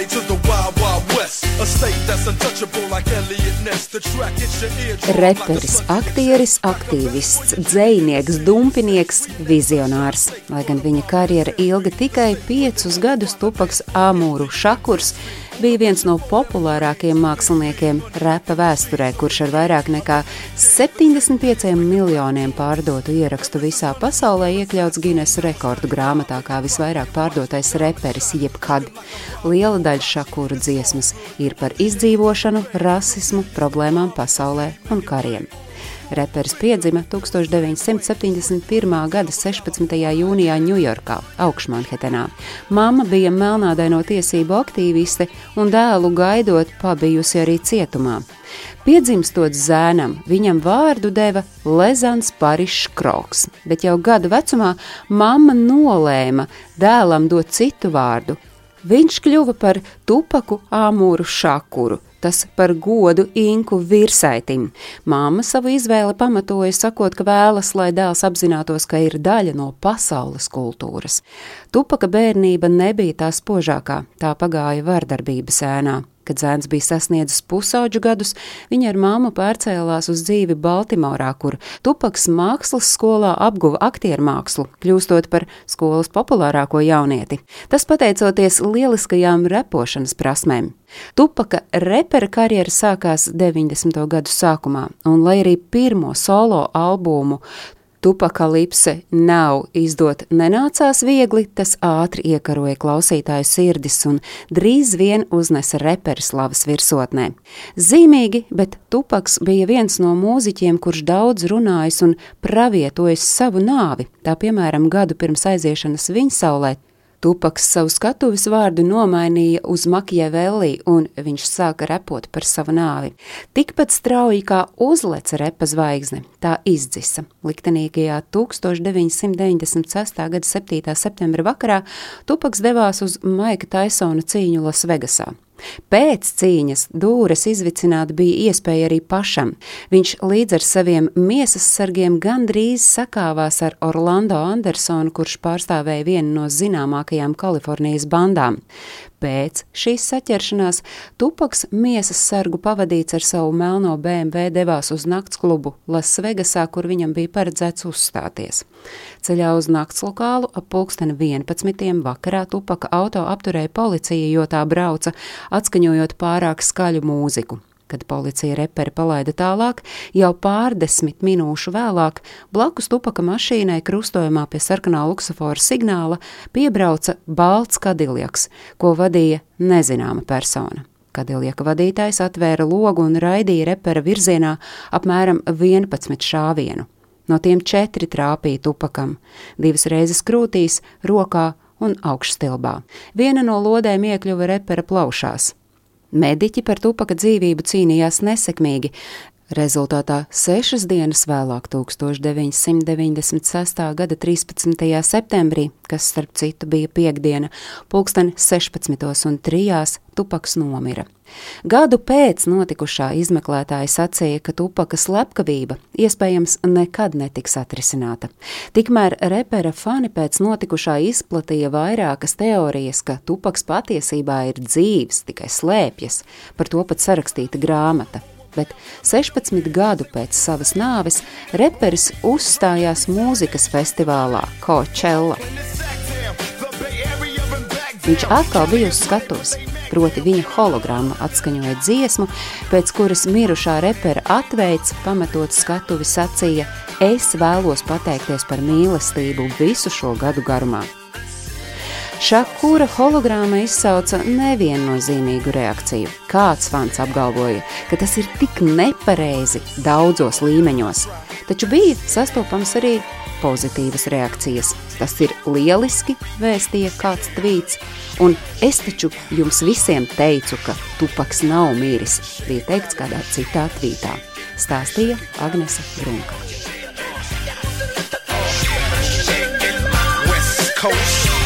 everybody to the wild, wild west. A state that's untouchable like Elliot Ness. The track hits your eardrum. Reperis, aktieris, aktīvists, dzējnieks, dumpinieks, vizionārs. Lai gan viņa karjera ilga tikai piecus gadus, Tupaks Amūru Šakurs bija viens no populārākajiem māksliniekiem repa vēsturē, kurš ar vairāk nekā 75 miljoniem pārdotu ierakstu visā pasaulē iekļauts Guinness rekordu grāmatā kā visvairāk pārdotais reperis jebkad. Liela daļa šakūru dziesmas ir par izdzīvošanu, rasismu, problēmām pasaulē un kariem. Reperis piedzima 1971. gada 16. jūnijā Ņujorkā, Augšmanhetenā. Mama bija melnādaino tiesību aktīviste un dēlu gaidot pabijusi arī cietumā. Piedzimstot zēnam, viņam vārdu deva Lezans Parišs Kroks, bet jau gadu vecumā mamma nolēma dēlam dot citu vārdu. Viņš kļuva par tupaku āmūru šakuru, tas par godu inku virsaitim. Māma savu izvēli pamatoja sakot, ka vēlas, lai dēls apzinātos, ka ir daļa no pasaules kultūras. Tupaka bērnība nebija tā spožākā, tā pagāja vardarbības ēnā. Kad zēns bija sasniedzis pusauģu gadus, viņa ar māmu pārcēlās uz dzīvi Baltimorā, kur Tupaks mākslas skolā apguva aktieru mākslu, kļūstot par skolas populārāko jaunieti. Tas pateicoties lieliskajām repošanas prasmēm. Tupaka repera karjera sākās 90. gadu sākumā, un lai arī pirmo solo albumu Tupakalipse nav izdot nenācās viegli, tas ātri iekaroja klausītāju sirdis un drīz vien uznesa reperu slavas virsotnē. Zīmīgi, bet Tupaks bija viens no mūziķiem, kurš daudz runājis un pravietojis savu nāvi, tā piemēram gadu pirms aiziešanas viņa saulē Tupaks savu skatuves vārdu nomainīja uz Makiavelli, un viņš sāka repot par savu nāvi. Tikpat strauji kā uzleca repa zvaigzne, tā izdzisa. Liktenīgajā 1996. gada 7. septembra vakarā Tupaks devās uz Maika Taisona cīņu Lasvegasā. Pēc cīņas dūres izvicināt bija iespēja arī pašam. Viņš līdz ar saviem miesas sargiem gandrīz sakāvās ar Orlando Andersonu, kurš pārstāvēja vienu no zināmākajām Kalifornijas bandām. Pēc šīs saķeršanās Tupaks miesas sargu pavadīts ar savu melno BMW devās uz naktsklubu Lasvegasā, kur viņam bija paredzēts uzstāties. Ceļā uz naktslokālu ap pulksteni 11. vakarā Tupaka auto apturēja policija, jo tā brauca, atskaņojot pārāk skaļu mūziku. Kad policija reperi palaida tālāk, jau pārdesmit minūšu vēlāk, blakus tupaka mašīnai krustojumā pie sarkanā luksofora signāla piebrauca balts kadiljaks, ko vadīja nezināma persona. Kadiljaka vadītājs atvēra logu un raidīja repera virzienā apmēram 11 šāvienu. No tiem četri trāpīja tupakam, divas reizes krūtīs, rokā un augšstilbā. Viena no lodēm iekļuva repera plaušās. Mediķi par tupaka dzīvību cīnījās nesekmīgi. Rezultātā sešas dienas vēlāk, 1996. gada 13. septembrī, kas starp citu bija piekdiena, pulksten 16.03. Tupaks nomira. Gadu pēc notikušā izmeklētāja sacīja, ka Tupaka slepkavība iespējams nekad netiks atrisināta. Tikmēr repera fani pēc notikušā izplatīja vairākas teorijas, ka Tupaks patiesībā ir dzīves, tikai slēpjas, par to pat sarakstīta grāmata bet 16 gadu pēc savas nāves reperis uzstājās mūzikas festivālā Coachella. Viņš atkal bija uz skatuves, proti viņa hologramma atskaņoja dziesmu, pēc kuras mirušā repera atveids, pametot skatuvi, sacīja: Es vēlos pateikties par mīlestību visu šo gadu garumā. Šakūra hologrāma izsauca neviennozīmīgu reakciju. Kāds fans apgalvoja, ka tas ir tik nepareizi daudzos līmeņos, taču bija sastopams arī pozitīvas reakcijas. Tas ir lieliski, vēstīja kāds tvīts, un es taču jums visiem teicu, ka tupaks nav miris, bija teikts kādā citā tvītā. Stāstīja Agnese Brunka. Coast.